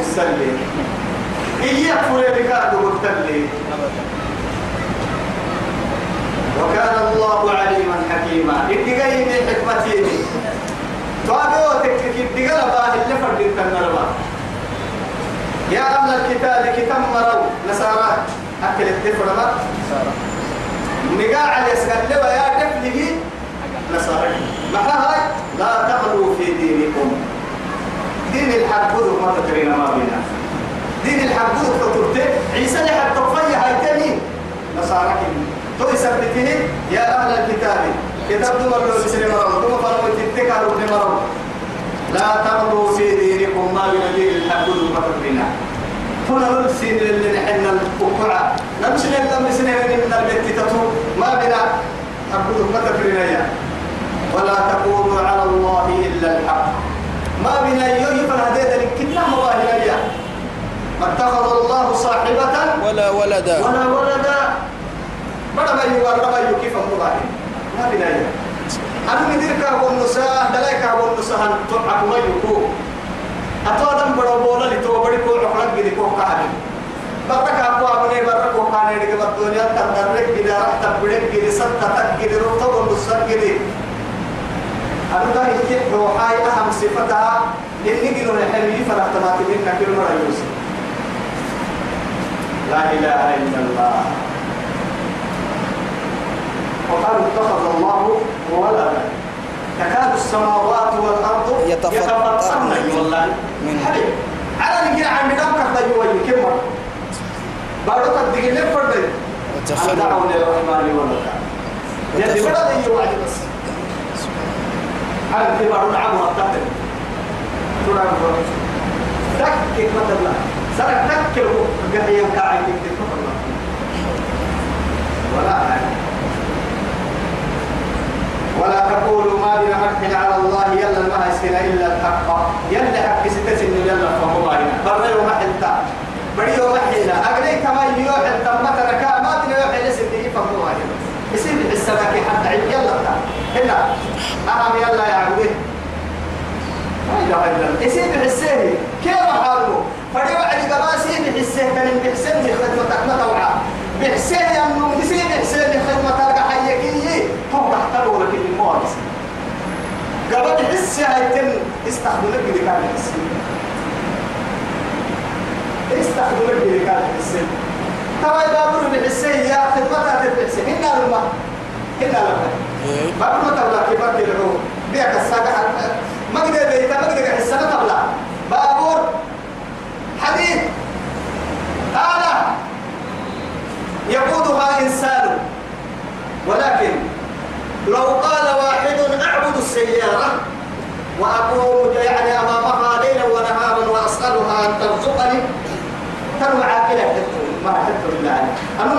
السلي وكان الله عليما حكيما. إدقى من حكمتين توابعوا تكتك اللي فرد التنربا يا أهل الكتاب كتاب مروا. أكل الدفر ما؟ نقاع لوا يا دفله نصارى. هاي لا تغلوا في دينكم. دين الحق ما تكرين ما بينا. دين الحق تطرت عيسى لحق تطفي هاي تاني نصارى تو يثبته يا أهل الكتاب. كتاب دمر لو بسر مرض دمر فرمو تتكاروا بمرض لا تغلوا في دينكم ما بين دين الحق ما تكرين هنا نرسل اللي نحن الوقوع نمشي نلقى مسنين من البيت تتو ما بنا أقول ما تكرين ولا تقولوا على الله إلا الحق. ما بنا اتخذ الله صاحبة ولا ولدا. ولا ولدا. بڑا ما يوار ما يو كيف مواهي ما بنا يوي أنا ندير كابون نساء دلاي كابون نساء تبعك ما يكو أتوادم بڑا بولا لتو بڑي كو عقلك بدي كو كامل برك أبو أبني برك كو كان يدك بالدنيا تندرك كده راح تبدك كده ستتك كده رتب ونسر كده أنا ده هيك روحاي أهم صفتها إني كنوا نحمي فرح تماتين نكير مرة يوسف. لا إله إلا الله. وقالوا اتخذ الله ولدا. تكاد السماوات والأرض يتفطرن. والله. من حبيب. على نجي عم دمك ضيوي كم بعد تدقي لفرد أن وتخر دعوا للرحمن ولدا يدي بدا ضيوي بس. هل تبع العمر التقل ترى تك مثلا سرك تك قهيا كاعي ولا ولا تقولوا ما بنا على الله يلا ما يسكن إلا الحق. يلا حق ستسن يلا فهو باينا بر يوم حلتا بر يوم حلا اغلي كما يوم حلتا ما تركا ما حلا ستي فهو باينا يصير السماك حتى. عيد يلا هنا. أهم يلا يا عبدي. لا إله إلا الله. يصير بحسيه كيف حاله؟ فدي وعد قباسي بحسيه كان بحسين خدمتك ما توعى بحسيه أنه يصير بحسين خدمتك حيكي هو تحت لك الموارس قبل حسي هيتم استخدمك كان حسي استخدمك كان حسي ترى يبابر بحسيه يا خدمتها تبحسيه هنا لما هنا لما. ما كنا تبلا كبر كيلو بيك الساقة لو قال واحد أعبد السيارة وأقوم يعني أمامها ليلا ونهارا وأسألها أن ترزقني تنوى عاقلة ما حتى بالله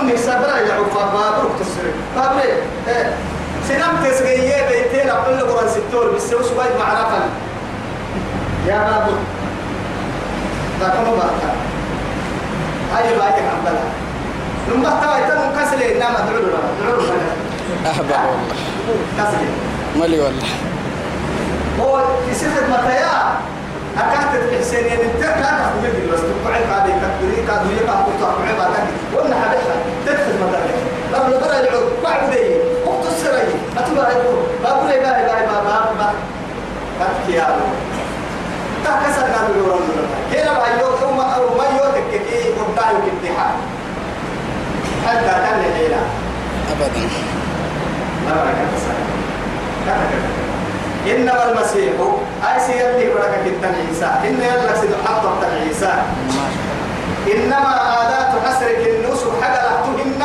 من سبرا يعوف بابور تسري. بابور سنم تسقيه بيتين أقول له قرآن ستور بس وش بايد معرفة. يا بابو تكونوا بحثا هاي بايك عبد الله لما توا يتم كسل إنما دعوا له دعوا له أحبه والله. كسل ملي والله. هو يصير متى أكاد تحسين يعني أنت كان أخذ بس تقعد هذه تكبري كادوا يقع قطع بعدك ولا حدث تدخل مدرك لما ترى العود بعد ذي. وقت السري أتبع يقول بقول لي باي باي باي باي باي. أتكي يا الله تكسر كانوا يورون كنا بايو ثم أو ما يوتك كي قدام كتيها حتى كان ليلا أبدا. إنما المسيح أي سيدي بركة كتن عيسى إن يلا سيد حطة عيسى. إنما آلات حسرك النوس حقلتهن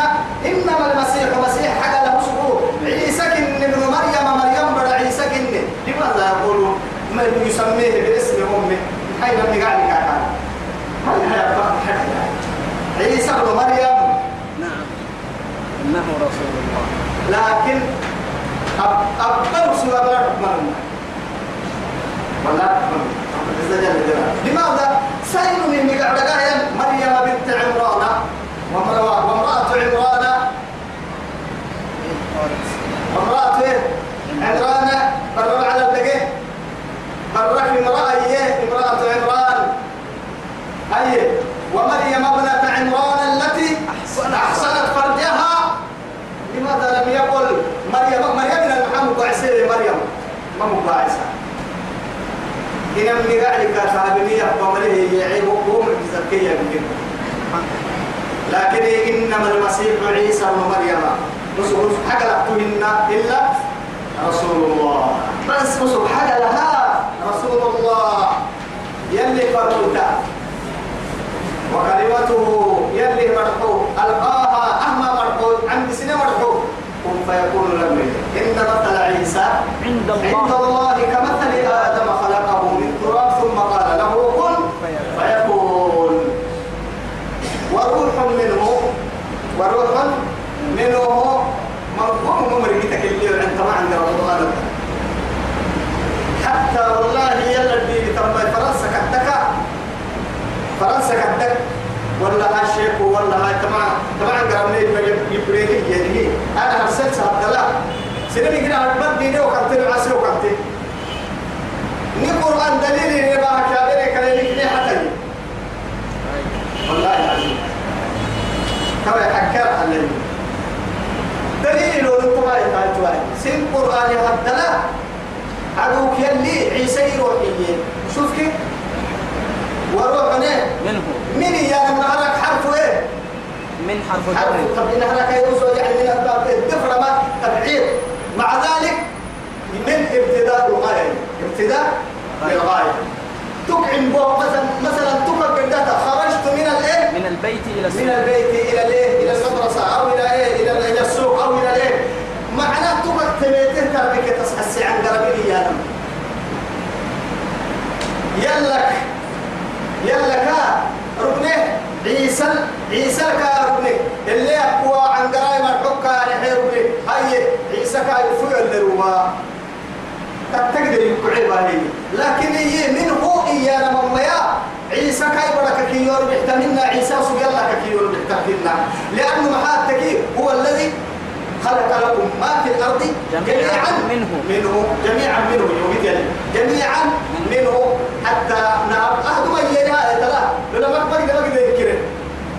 إنما المسيح مسيح حقله سبو عيسى كن ابن مريم مريم بر عيسى كن. لماذا يقولوا؟ ما يسميه باسم أمه. حين ابن قاعد كان هل عيسى ابن مريم. نعم. إنه رسول الله. لكن سورة لا تكمل ولا تكمل لماذا؟ سيد من قاعد مريم بنت عمران وامرأة عمران وامرأة عمران برر على الدقة برك امرأة إيه امرأة عمران ما مباعثة إن من قاعد كاتبني أبومله يعيب قوم بزكية منه. لكن إنما المسيح عيسى ابن مريم. نسوه حقلتهن إلا رسول الله. بس نسوه حق لها رسول الله. يلي فرمتا وكلمته يلي مرحو ألقاها أهما مرحو عند سنة مرحو كن فيكون لم إن مثل عيسى عند الله. عند الله كمثل آدم خلقه من تراب ثم قال له كن فيكون. وروح منه وروح منه مرحوم ممرقتك اللي انت ما عند رمضان حتى والله يلا الدين تم فرنسا كتك فرنسا كتك ولا هالشيخ ولا هاي تمام. تمام قرني يبريني يعني أنا ارسلت هذا لا سنين كده عبد ديني وكنت العسل وكنت ني قرآن دليل كابير كلامي كده حتى والله العظيم. كما يحكر عليه دليل لو أنتم ما يتعجوا سن هذا لا عدوك يلي عيسى يروحي شوف كيف؟ وروح منه. من يا من هراك حرف إيه؟ من حرف حرف. الجر طب إن هراك يوسف يعني من الدفرة ما تبعير مع ذلك من ابتداء الغاية ابتداء للغاية تقعن بو مثلا مثلا تقعن قدرتها خرجت من الإيه؟ من البيت إلى من السوق البيت إلى الإيه؟ إلى المدرسة أو إلى إيه؟ إلى إلى السوق أو إلى الايه؟ معناه تقعن تبيته تربك تصحى عن قربي يا نم يلك يلا كا ركنه عيسى عيسى كا ركنه اللي أقوى عن قرايم الحكا نحي ركنه هاي عيسى كا يفوي الدروما تقدر يقعبها هي لكن هي منه إيانا مميا عيسى كاي بركة كيور بيحتملنا عيسى وسجل لك كيور بيحتملنا لأنه محاتك هو الذي خلق لكم ما في الأرض؟ جميعاً منه. منه. جميعا منه. يوم جميعا منه. حتى نعم. أهد ما يليها تلا لولا ما بقدر بقدر يذكره.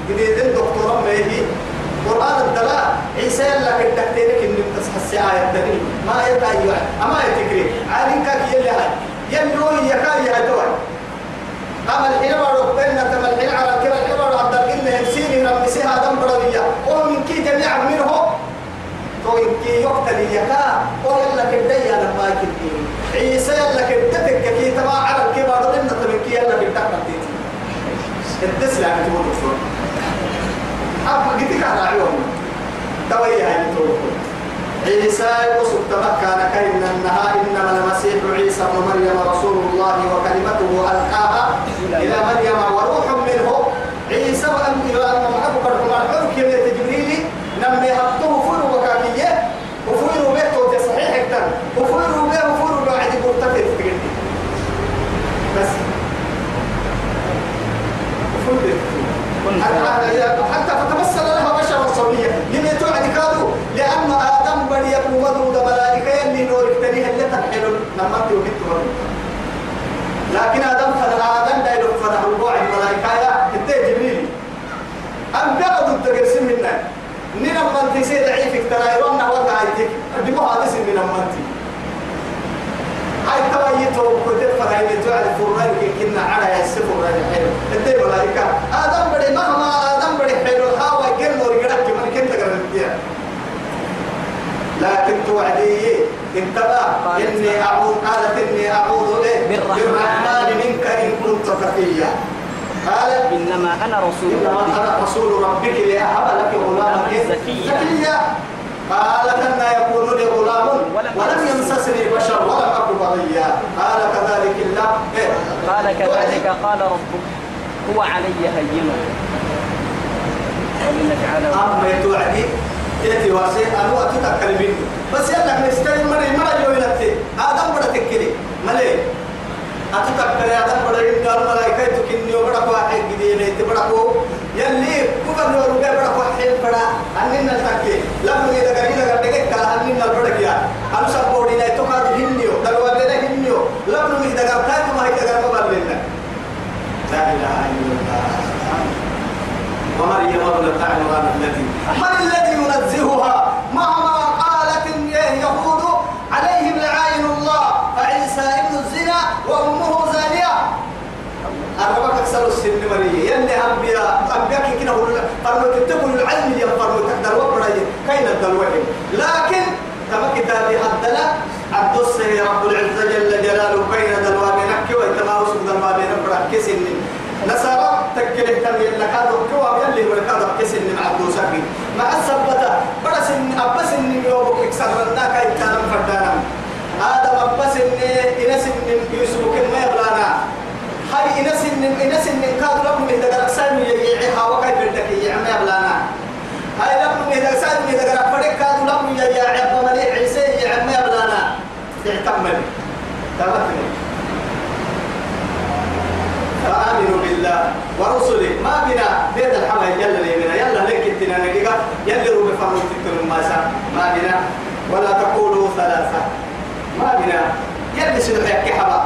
جديد الدكتورة ما هي قرآن الدلاء. عيسى لك الدكتورك إن تصحى آية الدنيا. ما يبقى أيوة أما يتكري. عالين كاك يلي هاي. يلو يكاي توي أما الحين مرة بيننا تم الحين على كلا الحين مرة عبد القلة يمسيني رمسيها دم بروية ومن كي جميعا منه تو يمكي يقتل يكا ويلا كدي على ما كدي عيسى يلا كدتك كي تبع على الكبار لنا تبكي يلا بتاعك تيجي التسلع بتقول شو أبغى قلت على عيون. توي هاي تقول عيسى يوسف تمكن كأن النهار إنما المسيح عيسى ابن مريم رسول الله وكلمته ألقاها إلى مريم وروح منه. عيسى وأن إلى أن محبك الرحمن كلمة جبريل نمي هبطه فلو وكاكية وفلو بيته تصحيح أكتر وفلو بيه وفلو بعد مرتفع في بس. وفلو بيه حتى فتمثل مدود ملائكة اللي نور اكتنيها اللي تحلل لما تيوبت لكن آدم فلا آدم لا يلوك فلا ربوع الملائكة يا انت جبريل. أم قعدوا الدقرسين منا نينا من تسي ضعيفك ترى يرونا وقع عيتك. دمو سن من منتي هاي يتو كنت فراي يتوعد فرمان كنا على يسفر راي حلو انت ملائكة آدم بدي مهما آدم بدي حلو هاوا كن نور قدك من كنت قرنتيا لكن توعدي انتبه إني أعوذ قالت إني أعوذ بالرحمن. منك إن كنت تقيا قالت إنما أنا رسول إنما أنا رسول ربك لأهب لك غلاما؟ زكيا. قالت أن يكون لي غلام ولم يمسسني بشر ولم أكن بغيا. قال كذلك الله. إيه؟ قال كذلك قال ربك. هو علي هين ولنجعله أما توعدي؟ يأتي واسي أنا أتذكر منه بس يلا نستلم مرة مرة جو يلتي آدم بڑا تكلي ملي أتذكر يا آدم بڑا إن قال ملائكة تكني وبڑا واحد جديد يتبڑا كو يلي كوكا نور بڑا بڑا واحد بڑا أننا نتكي لما إذا قرينا قرينا كلا أننا البڑا كيا أنا سبوري لا تكاد هنيو دلوا لنا هنيو لما إذا قرينا ما إذا قرينا بلنا لا إله إلا الله ومريم ابنة عمران التي من الذي ينزهها؟ مهما قالت اليهود عليهم لعاين الله. فعيسى ابن الزنا وأمه زانية. أربعة أكثر السن مرية يلي أنبياء أنبياء كنا هقول فرموا تتبوا العلم يا فرموا تقدر وبرية كين الدلوين لكن تمك دابي حدلا عبد السيد رب العزة جل جلاله بين دلوا بينك ويتماوس دلوا بينك بركة سنين. نصارى تكله تمي لك هذا كوا يلي ولك هذا كسن مع الدوسكي مع السبتة. برس إن أبس إن يوم إكسر لنا كي كان فردانا. هذا أبس إن إنس إن يوسف كم يبلانا هاي إنس إن إنس إن كاد رب من دقر سالم يجيعها وكيف بدك يعمل يبلانا هاي رب من دقر سالم يدقر فريق كاد رب يجيع عبد مليء عيسى يعمل يبلانا تعتمل تمام فآمنوا بالله ورسله ما بنا. بيت الحمى يلا لي بنا؟ يلا لك انتنا نجيك يلا رو بفرو تكتر ما ما بنا. ولا تقولوا ثلاثة. ما بنا. يلا سنو يحكي حبا؟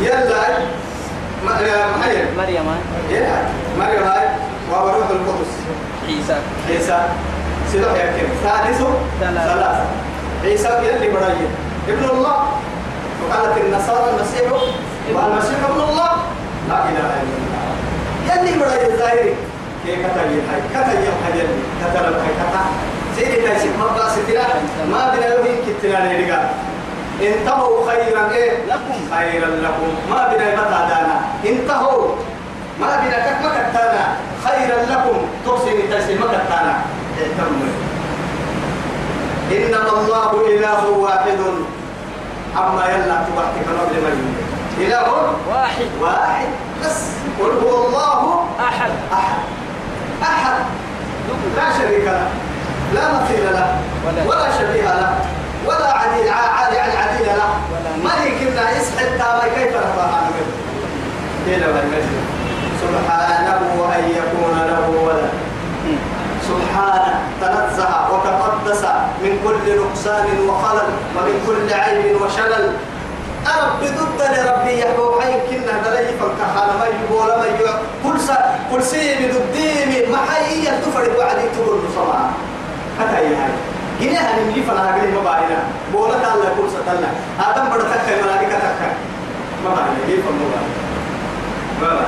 يلا. ما مريم مريم يلا. مريم هاي وروح القدس. عيسى. عيسى. سنو يحكي ثالث؟ ثلاثة. ثلاثة. عيسى يلي برايم ابن الله. وقالت النصارى المسيح والمسيح ابن الله. لا إله إلا الله. يلي برايم الظاهري كي كتاي هاي كتاي هاي يلي. كتاي هاي كتا سيدي تايسي. مبا ستنا ما بنا يوهين كتنا نيرقا انتهوا خيرا. إيه؟ لكم. خيرا لكم. ما بنا متى دانا. انتهوا. ما بنا كك مكتانا خيرا لكم. تحسن تحسن مكتانا اهتموا إنما الله إله واحد. أما يلا تبحث كنوب لمن إله واحد. واحد. بس. قل هو الله أحد. أحد. أحد. لا شريك له. لا مثيل له. ولا- ولا شبيه له. ولا عديل عادي عن عديل له. ملك يسحب تابا كيف رفع عنه؟ سبحانه أن يكون له ولد. سبحانه تنزه وتقدس من كل نقصان وخلل ومن كل عيب وشلل. أرب ضد لربي يحبو حي كنا دلي فانكحانا ما يقول ما يقول كل سا كل سي بدديم ما حي يتفرد وعدي تقول بصلاة حتى هي هاي جنيها نمجي فلا هاي ما باينا بولا تالا كل ستالا آدم بڑا تكا ملائكة تكا ما باينا كيف ما ما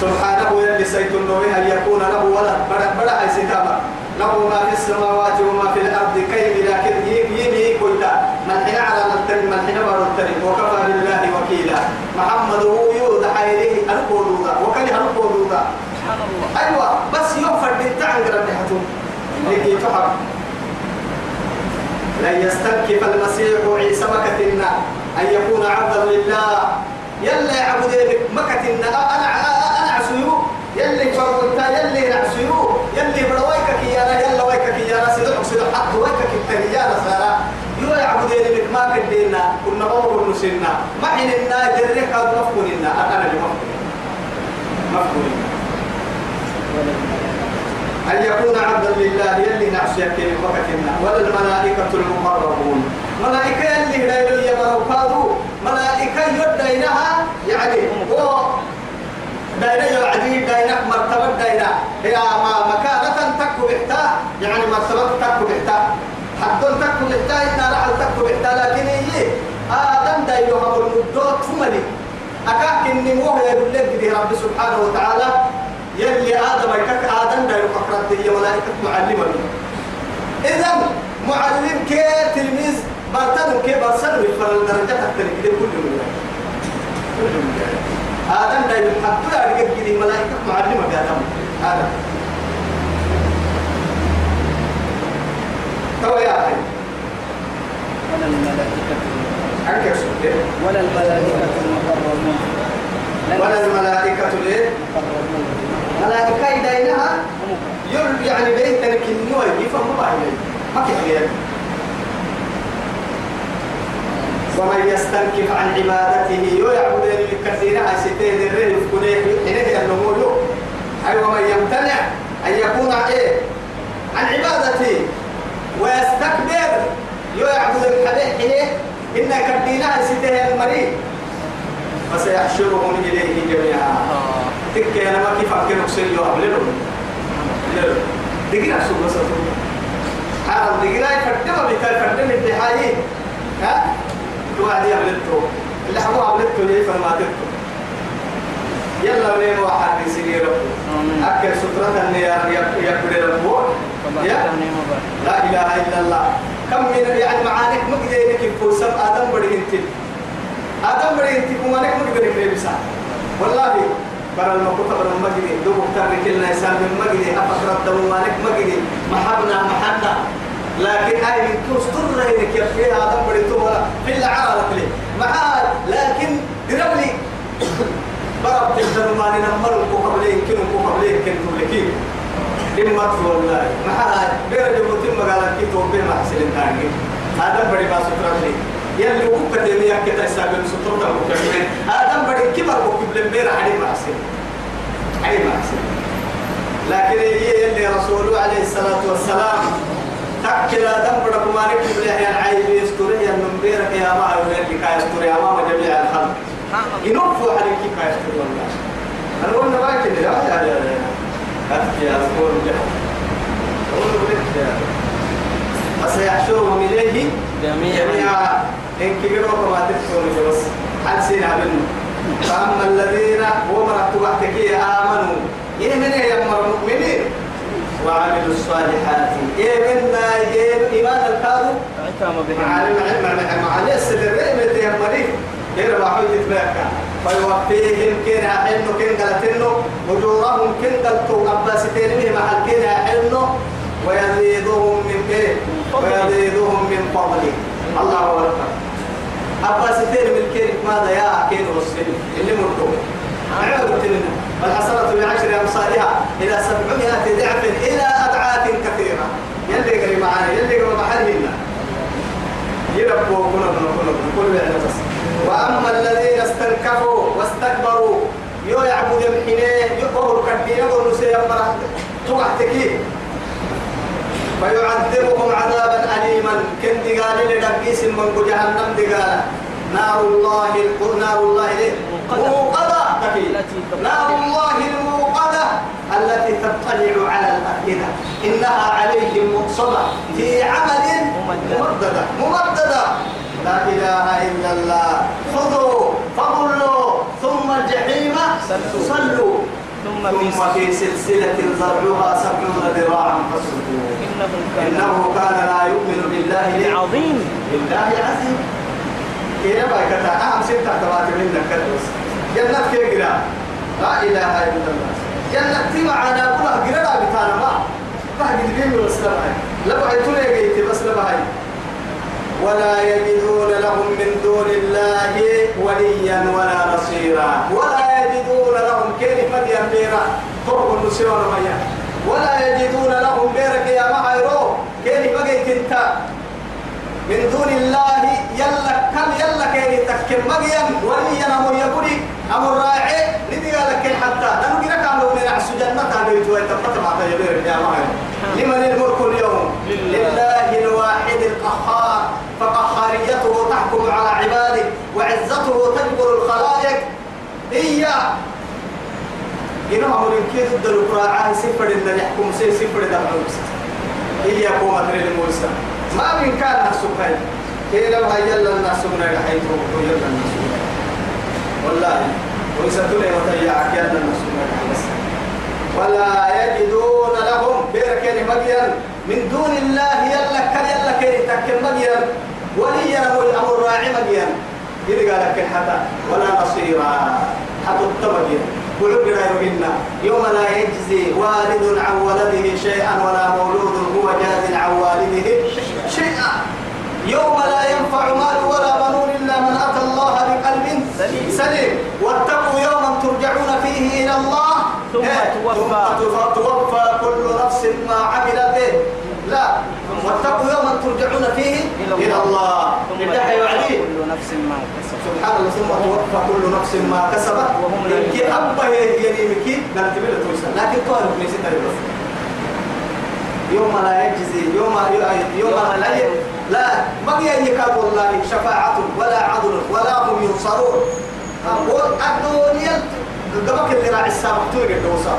سبحانه يلي سيتنوه هل يكون له ولد؟ بدا بدا هاي له ما في السماوات وما في الأرض كيف لكن يم يم يقولتا من حين على التري من حين بار التري وكفى بالله وكيلا محمد هو يود حيره القولودا وكان القولودا سبحان الله أيوه بس يوفر بالتعن ربي حتم لكي تحب لن يستنكف المسيح عيسى مكتنا أن يكون عبدا لله. يلا يعبد مكتنا أنا أنا عسيو يلي فرقتا يلي نعسيو يلي برويك كيانا يلا ويك كيانا سيدك سيدك حق ويك كيانا سارا يو يعبد لك ما كدينا كنا بوضع نسينا. ما حيننا جريك هذا مفكورنا أنا اللي مفكورين مفكورين أن يكون عبدا لله يلي نعس يكين وقتنا. ولا الملائكة المقربون. ملائكة يلي لا يلي مروكادو ملائكة يدينها يعني هو داينا يعدي داينا مرتبة داينا هي ما مكانة تكو بحتا يعني مرتبة تكو بحتا حد تكو بحتا إن رحل تكو بحتا لكن هي آدم دايلو هم المدوت فملي أكاك النموه يقول لك دي رب سبحانه وتعالى. يلي آدم يكك آدم دا يفكرت هي ملائكة معلمة إذا معلم كي تلميذ برتن كي برسل ويفر الدرجة تختلف كده كل من آدم دا يحب لا يرجع كده ملائكة معلمة بآدم آدم. تو يا أخي. ولا الملائكة أنك سؤال ولا الملائكة المقربون. ولا الملائكة ليه ملائكة إيدينها يل يعني بيت الكنوة يفهم ما هي ما كيف ومن يستنكف عن عبادته يعبد الكثير هاي ستين الرهي يفكنيه حينه النمو أي ومن يمتنع أن يكون إيه؟ عن عبادته. ويستكبر يعبد الحبيب حينه إن كدينها ستين المريض فسيحشرهم إليه جميعا تك أنا ما كيف أفكر أكسر يو أبللهم دقيقة سوق بس حرام دقيقة يفتح بيتا يفتح الدحاية ها توعد يبلتو اللي حبوا عبلتو ليه فما تبتو يلا لين واحد يسير آمين. أكل سترة يا يكبر مبارك لا إله إلا الله. كم من يعني معانك مقدرك فوسم آدم بدي إنت. آدم بدي إنت. كمانك مقدرك لبسا والله برا المكتب برا المجدي دوب ترك لنا إنسان من مجدي أفكر الدم مالك مجدي محبنا محنا لكن هاي من تستر هيك يفيها آدم بدي تولا في العرب لي. معاه لكن دربلي برا بتقدر ما نمر قبلين كنوا قبلين كنتم لكين إما والله ما هاي غير جبتين مقالة كي توبه ما حسين تاني هذا بدي ما سترة لي يلي وقت دنيا كتا يسابق سترة مكمل هذا بدي كبر وكبل بير حدي ما حسين حدي ما حسين لكن يلي رسوله عليه الصلاة والسلام تأكل آدم بدك ما نكتب له يا عيب يستوري يا نمبيرك يا ما يقول لك يستوري أمام جميع الخلق ينفوا عليك كيف يستوري والله أنا قلنا ما كده لا لا لا لا أتكي أذكر جهل أقول لك فسيحشرهم إليه جميعا. إن كبروا ما تفكرون بس. حد سينا منه فأما الذين ومرت وحدك آمنوا. يمن يا المؤمنين؟ وعملوا الصالحات. يمنا يم إيمان الكاذب معلم علم معلم السدر من تهم مريض غير واحد يتبعك. فيوفيهم كين حلو كين قلتنو. وجورهم كين قلتو. أباستين محل كين حلو ويزيدهم من كين ويزيدهم من فضله. الله أكبر. أباستين من كين ماذا يا كين والسن اللي مرتوب عرفت والحسنة بعشر أمثالها إلى سبعمائة ضعف إلى أضعاف كثيرة. يلي قريب معانا يلي قريب محلنا يربوا كنا كنا كنا كل بس. وأما الذين استنكفوا واستكبروا يو يعبد يمحنين يقهر كدين يقول نسيا مرة تقعتكي فيعذبهم عذابا أليما. كن دقال لدقيس من جهنم دقال نار الله نار الله موقدة. موقدة التي تطلع. نار الله الموقدة التي تطلع على الأفئدة. إنها عليهم مقصدة. في عمل ممددة. ممددة. لا إله إلا الله. خذوا فغلوا. ثم الجحيم. صلوا. ثم في ثم في سلسلة ذرعها سبعون ذراعا فاسلكوه إنه كان إنه كان لا يؤمن بالله عظيم. بالله العظيم كيف بايكتا أهم ستة تواتر منك كدوس جنة كيقرا لا إله إلا الله. جنة تيما عنا كلها قرا بتانا ما. قد بس لبعي. لبعي تلقيت بس لبعي. ولا يجدون لهم من دون الله وليا ولا نصيرا. ولا يجدون لهم كلمة يميرا طرق النسيون ميا ولا يجدون لهم بيرك يا معيرو كلمة جيت انت؟ من دون الله يلا كم يلا كيني تكن مجيا وليا أمر يقولي أمر راعي. ندي لك حتى؟ لأنه كنا كانوا من أحسن جنة كانوا يتوى تبقى مع تجبير يا معي لمن الملك اليوم. لله الواحد القهار. فقهاريته تحكم على عباده وعزته تجبر الخلائق. إياه. إنما أمر كيف الدلو راعي سفر إن يحكم سي سفر دمعه إياه قومة للموسى ما من كان السكاي كي لو هيلا الناس من الحيث ويلا الناس والله ويسدون وتيعك يلا الناس من الحيث ولا يجدون لهم بيركن مجيا من دون الله يلا كان يلا كي تكن مجيا وليا له الأمر راعي مجيا إذا قال لك حتى ولا نصيرا. حتى التمجيا وعبر منا يوم لا يجزي والد عن ولده شيئا ولا مولود هو جاز عن والده شيئا يوم لا ينفع مال ولا بنون إلا من أتى الله بقلب سليم. واتقوا يوما ترجعون فيه إلى الله ثم إيه؟ توفى. ثم توفى كل نفس ما عملت به لا واتقوا يوما ترجعون فيه إلى الله ثم يدعي توفى عليه كل نفس ما كسبت سبحان الله ثم توفى كل نفس ما كسبت وهم لا يظلمون. أبا يمكي قالت بلا تويسا لكن تعرف من ستة يوم لا يجزي يوم يوم لا لا بقي يكاد والله شفاعة ولا عدل ولا هم ينصرون. الدنيا قبك اللي راعي السابق تلقى الدوسا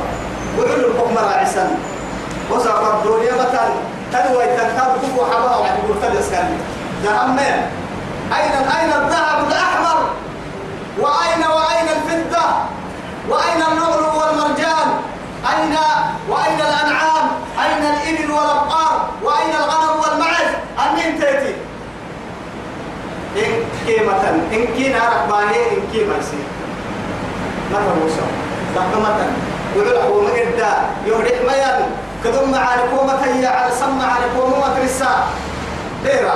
وعلو الحكم راعي السن وسافر الدنيا مثلا. تنوي تنتاب كفو حبها وعد يقول تلس كان جهنم أين أين الذهب الأحمر؟ وأين وأين الفضة؟ وأين النغل والمرجان؟ أين وأين الأنعام؟ أين الإبل والأبقار؟ وأين الغنم والمعز؟ أمين تأتي إن كيمة إن كينا ركباني إن كيمة سي نفر موسى رحمة ويلعبوا من إدى يهرح ميان كذم على كومة هي على سمع على كومة ترسا ديرا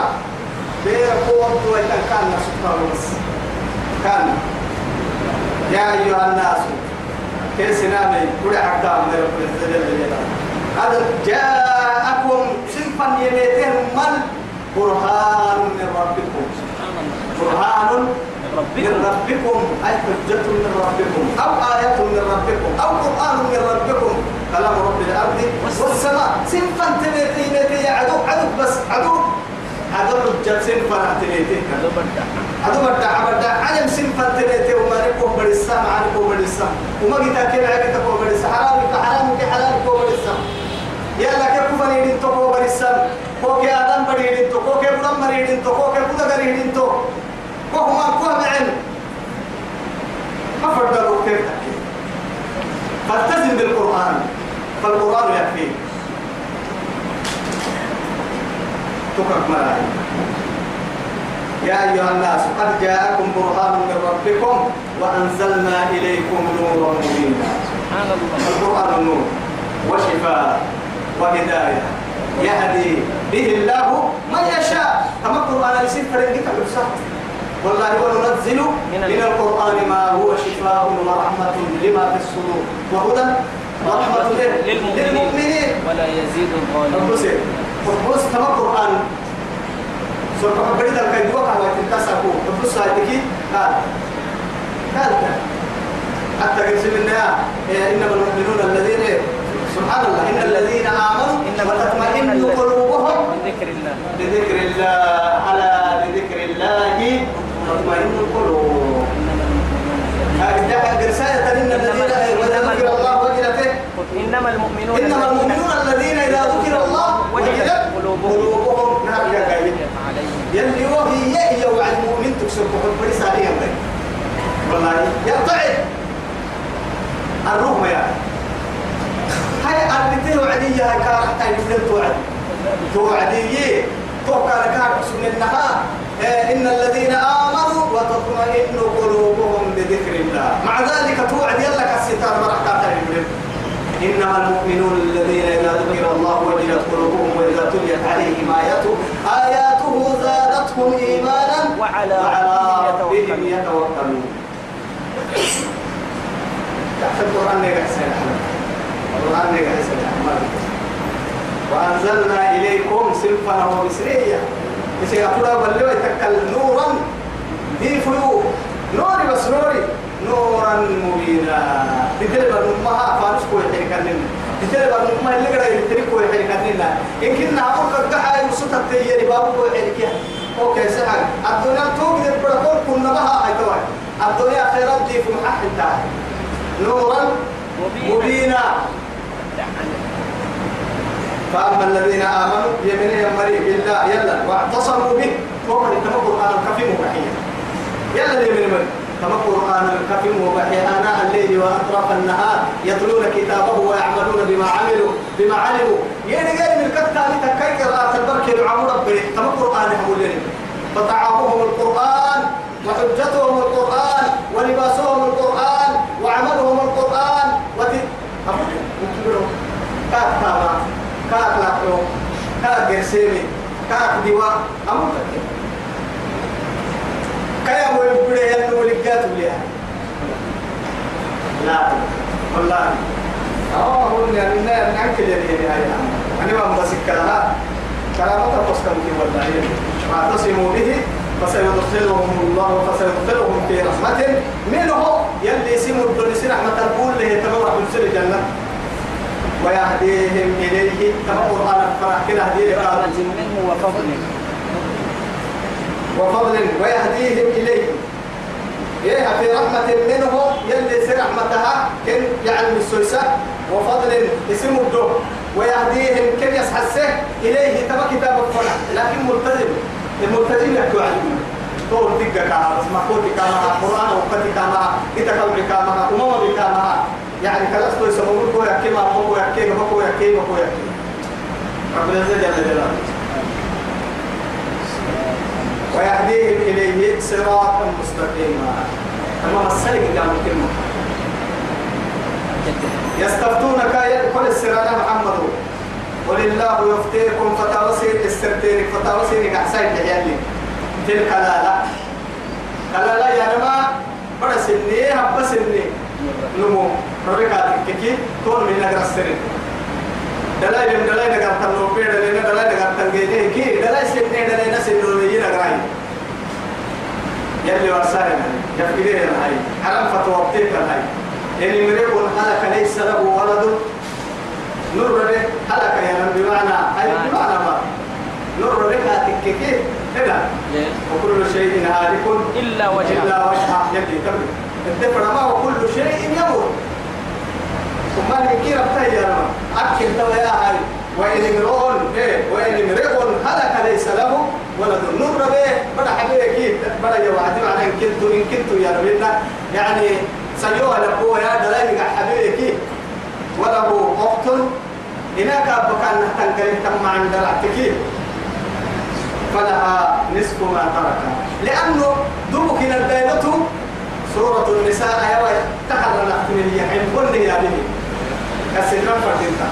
ديرا قوة وإن كان ونسي كان. يا أيها الناس كيس نامي كل حكام من رب العزة جل جلاله هذا جاءكم صنفا يميتهم من؟ برهان من ربكم. برهان من ربكم أي حجة من ربكم أو آية من ربكم أو قرآن من ربكم. كلام رب الأرض والسماء. صنفا تميتي ميتي عدو عدو بس عدو. عدو حجة صنفا تميتي هذا بدع. هذا بدع بدع. علم سنفر تلاتة وما نكون بريسا مع نكون بريسا وما جيتا كيف عقيتا كو بريسا حرام كي حرام؟ كي حلال كو بريسا يا لك كيف فريدين تو كو بريسا كو كي آدم بريدين تو؟ كو كي بدم بريدين تو؟ كو كي بدا بريدين تو؟ كو هما كو بعلم ما فردوا كيف تحكي فالتزم بالقرآن. فالقرآن يكفيك. تكرك ملايين يا أيها الناس قد جاءكم برهان من ربكم وأنزلنا إليكم نورا مبينا. سبحان الله. القرآن النور وشفاء وهداية. يهدي به الله من يشاء. كما القرآن يصير فرنجك بالصح والله وننزل من من القرآن ما هو شفاء ورحمة لما في الصدور. وهدى ورحمة للمؤمنين. للمؤمنين. ولا يزيد الظالمين. بص كما القرآن سورة بريد الكيد وقع وتنتسكوا بص هذه قال. قال. حتى قسم النهاية إنما المؤمنون الذين؟ سبحان الله إن الذين آمنوا إنما المؤمنون قلوبهم بذكر الله. بذكر الله. على بذكر الله تطمئن القلوب إنما المؤمنون هذه رسالة إن الذين إذا ذكر الله وجلت إيه؟ إنما المؤمنون إنما المؤمنون الذين إذا ذكر الله وجلت قلوبهم نعم يا عليهم. يلي وهي هي وعد المؤمن تكسر كفر بريس عليها والله يرتعد الروح يا هاي أربته وعدية هاي كار حتى يبدل توعد. توعدية. توقع لكار سن النها إن الذين آمنوا وتطمئن قلوبهم بذكر الله. مع ذلك توعد يلا كالستار مرحكا يبدل إنما المؤمنون الذين إذا ذكر الله وجلت قلوبهم وإذا تليت عليهم آياته آياته زادتهم إيمانا وعلى ربهم يتوكلون. تحت القرآن حسين أحمد؟ القرآن حسين أحمد. وأنزلنا إليكم سلفا ومسرية إذا يقول بلوا يتكل نورا دي فيو نوري بس نوري. نورا مبينا. تدري بنمها فارس كوي حركة تدري بنمها اللي قرأ يتري كوي لنا إن كنا لك دحا يوسف التياري بابو كوي حركة أوكي سهل. الدنيا توقد البركول كنا بها توي الدنيا خيرات دي في محل تاعي نورا مبينا. فأما الذين آمنوا يمن يمري بالله يلا واعتصموا به. ومن اتبع القرآن الكفيم وبحيا يلا يمن من تبع القرآن الكفيم وبحيا آناء الليل وأطراف النهار يتلون كتابه ويعملون بما عملوا بما علموا. يعني غير من كتاب تكاي قراءة البركة يعملون ربي. تبع القرآن هم الليل فطعامهم القرآن وحجتهم القرآن ولباسهم القرآن وعملهم القرآن. وت... كاك تاما كاك لاكرو كاك جرسيمي كاك ديوا أمو كيا مو يبدي ينو لقات بليها لا والله آه هو يعني نعنك اللي هي أنا ما مسك لها كلامة قصكم في والله واعتصموا به فسيدخلهم الله فسيدخلهم في رحمة منه يلي اسم الدنيا رحمة القول له تمر في الجنة ويهديهم إليه. كما قرآن فرح كده هديه رحمة منه وفضل. وفضل ويهديهم إليه. إيه في رحمة منه يلي سر رحمتها كن يعني السويسة. وفضل اسمه الدو. ويهديهم كن يسحسه إليه. تبا كتاب الفرح لكن ملتزم. الملتزم يحكوا عليه طول دقة بس محفوظ كما قرآن وقت كما إتكلم كما أمم كما يعني كلاس تو يسمون كو يحكي ما هو يحكي ما هو يحكي ما هو يحكي. رب العزة جل جلاله ويهديهم إليه صراطا مستقيما. أما السيد قام كلمة يستفتونك يدخل السرانة محمد. قل الله يفتيكم فتوسير السرتين فتوسير أحسن لحيالي. في الكلالة كلالة يا نما بڑا سني هبا سني نمو. ربكاتك كي تون من نجر السرين. دلائل دلائل نجر تنو بيد لنا دلائل نجر تنجيه كي دلائل سني دلائل نسنو يجي نجراي يلي ورسالنا يفكرين هاي حرام فتوبتك هاي يعني مريكون هلك ليس له ولد نور به هلك يا بمعنى أي بمعنى ما نور به هاتككي هنا وكل شيء هالك إلا وجهه إلا وجهه يلي تبي الدفر ما وكل شيء يموت ثم الكير بتاعي يا رب أكل توا يا هاي وإن امرؤ وإن امرؤ هلك ليس له ولد نور به بدا حبيبي بدا يوعد معنى إن كنت إن كنت يا ربنا يعني سيوها لقوة يا دلائل حبيبي وله أخت هناك بكان تنقل تم عند العتكين فلها نصف ما ترك لأنه دوبك الدينة سورة النساء يا تحرر يحين كل يا بني كسرنا فردينتا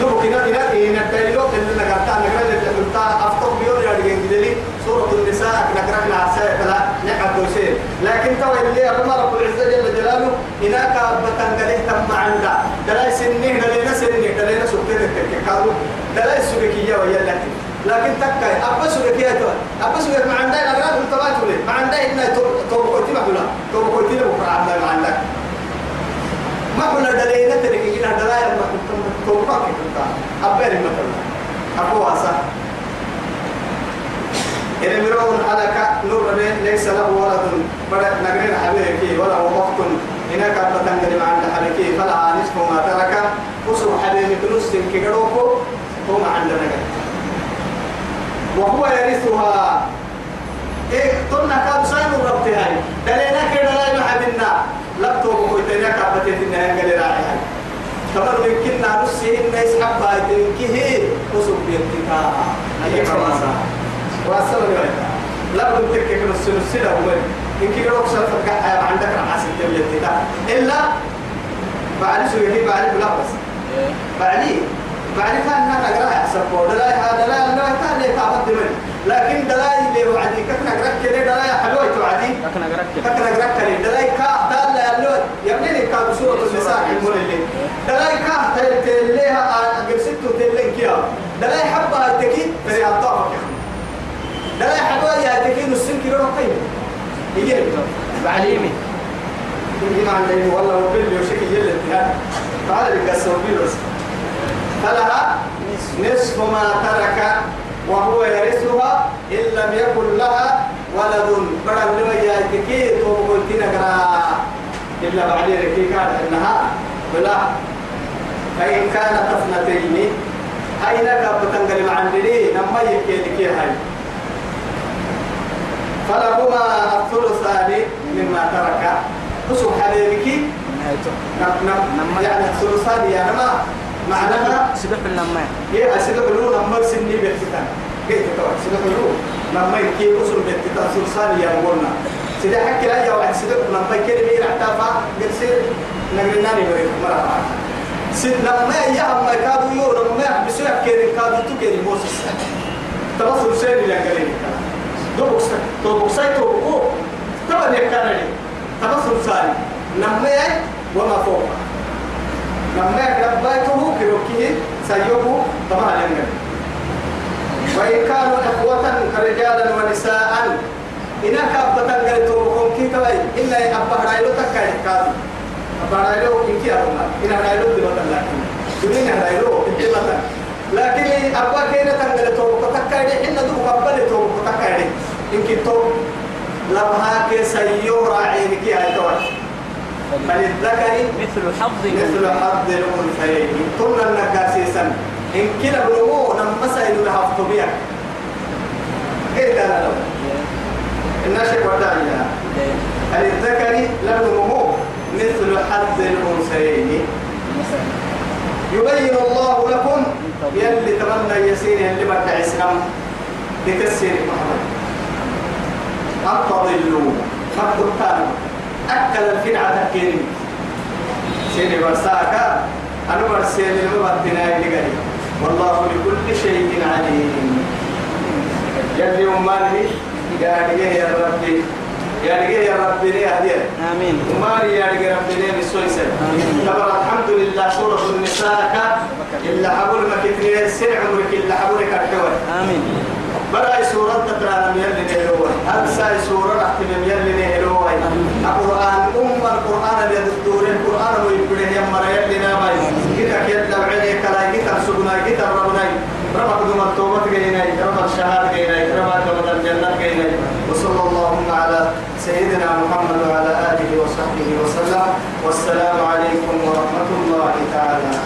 دوبك إن إن إن الدينة اللي نقطع نقرأ اللي قلتا أفضل بيور يا رجال جدلي سورة النساء نقرأ لها سيف لا نقعد دوسين لكن تو اللي أبو رب العزة جل جلاله هناك بتنقله تم عندا. دلاي سنين دلاي سنين دلاي سكتة كانوا دلاي سبكية ويا لكن. لكن تكاي أبا سبكية تو. أبا سبكية ما عندها قلت ما تقولي ما عندها إنها توب كوتي ما بقولها توب كوتي ما بقولها عندها ما عندك ما كنا دليل تلك إنها دلاي ما كنت توب ما كنت أبا مثلا أبو واسع إن مرون هلك نور ليس له ولد بدا نقرين حبيبك ولا وقت هناك بتنقل مع عند حبيبك فلها نصف ما ترك وسو حبيبك نص كيروكو هو ما عندنا وهو يرثها إيه قلنا كاب سايم ربتي هاي دلينا كده لا يحبنا لبتو النهاية قال راعي هاي كمان يمكننا نصه إن يسحب بايتين كيه وسو بيتك أي كما واسل ولا لا بد تكك نص نص لا هو إن كي روك قاعد عندك رحاس التبليت إلا بعد شو يهي بعد بلا بس. بعدي كان نحن نقرأ حسب دلاي هذا لا لا كان لي تعبد من لكن دلاي اللي وعدي كنا نقرأ كده دلاي حلوة توعدي أقرأك كنا نقرأ كده دلاي كا دال لا يبني كان سورة النساء المول اللي دلاي كا تل تلها قرصت تلين كيا دلاي حبة في الطاقة لا حبوا يا تكين السن كيلو قيم يجي بعليمي يجي مع والله وبيل يوشك يجي الاتهاد قال لك السوبيلوس فلها نصف ما ترك وهو يرثها إن لم يكن لها ولد. بدل لما يأتيكي توقلتين قرا إلا بعدين كي كان إنها بلا. فإن كانت اثنتين أين كابتن مع عندي نما يكي لكي هاي. فلهما الثلثان مما ترك. حسب حبيبك نهايته نم نم يعني الثلثان يا نما. معناها سبح لما يا أسيد بلو نمبر سني بيتنا كيف تقول أسيد بلو نما يكي أسر بيتنا ثلثان يا قلنا سيدا حكي لا يا واحد نما يكي بير اعتافا قرسير نقلنا لي مريك مرة سيد نما يا أما كادو يو نما يحبسوا يحكي كادو تكيري موسس تبصر سيري لأنقلين دوبك دوبك ساي توبكو تبا نكنا لي تبصر ساري نما وما فوق نما ربيته كروكيه سيوه طبعا لنا وإن كانوا إخوة كرجالا ونساء إن كابتا قلتوا بكم كي توي إلا أبا رأيلو تكا يحكادي أبا رأيلو إن كي أرونا إن رأيلو بطل لكن. دونين رأيلو بطل لكن. أبا كينا تنقلتوا بكم تكا يدي إن دو قبلتوا بكم تكا يدي إن كي تو لمها كي سيو راعين كي هاي توي فللذكر مثل حظ مثل حظ الأنثيين. ثم النكاسيسا إن كلا بلغو نمسا إلو لها فطبيع كيف قال له الناشك وداعيها فللذكر لبنه مثل حظ الأنثيين. يبين الله لكم يلي تمنى يسير اللي بدع اسلام بتسير محمد. أن تضلوا. فكتان أكل الفنعة تكين سيني برساكا أنا برسيل المبتنا اللي والله بكل شيء عليم. يلي أماني يا رجال يا ربي. يا رجال يا ربي ليه هدية؟ آمين. أماني يا رجال ربي ليه بالسويسة تبر الحمد لله سورة النساء إلا حبول ما كتني سرع عمرك إلا حبولك الحوار آمين. بلا سورة تترى يلي نهلوه هل ساي سورة رحت يلي نهلوه القرآن أم القرآن اللي القرآن ويبدأ يا مريم لنا باي كده كده دعوة كلا كده سبنا كده ربنا ربك دوم التوبة جينا رب الشهادة جينا رب دوم الجنة جينا وصلى اللهم على سيدنا محمد وعلى آله وصحبه وسلم. والسلام عليكم ورحمة الله تعالى. وبركاته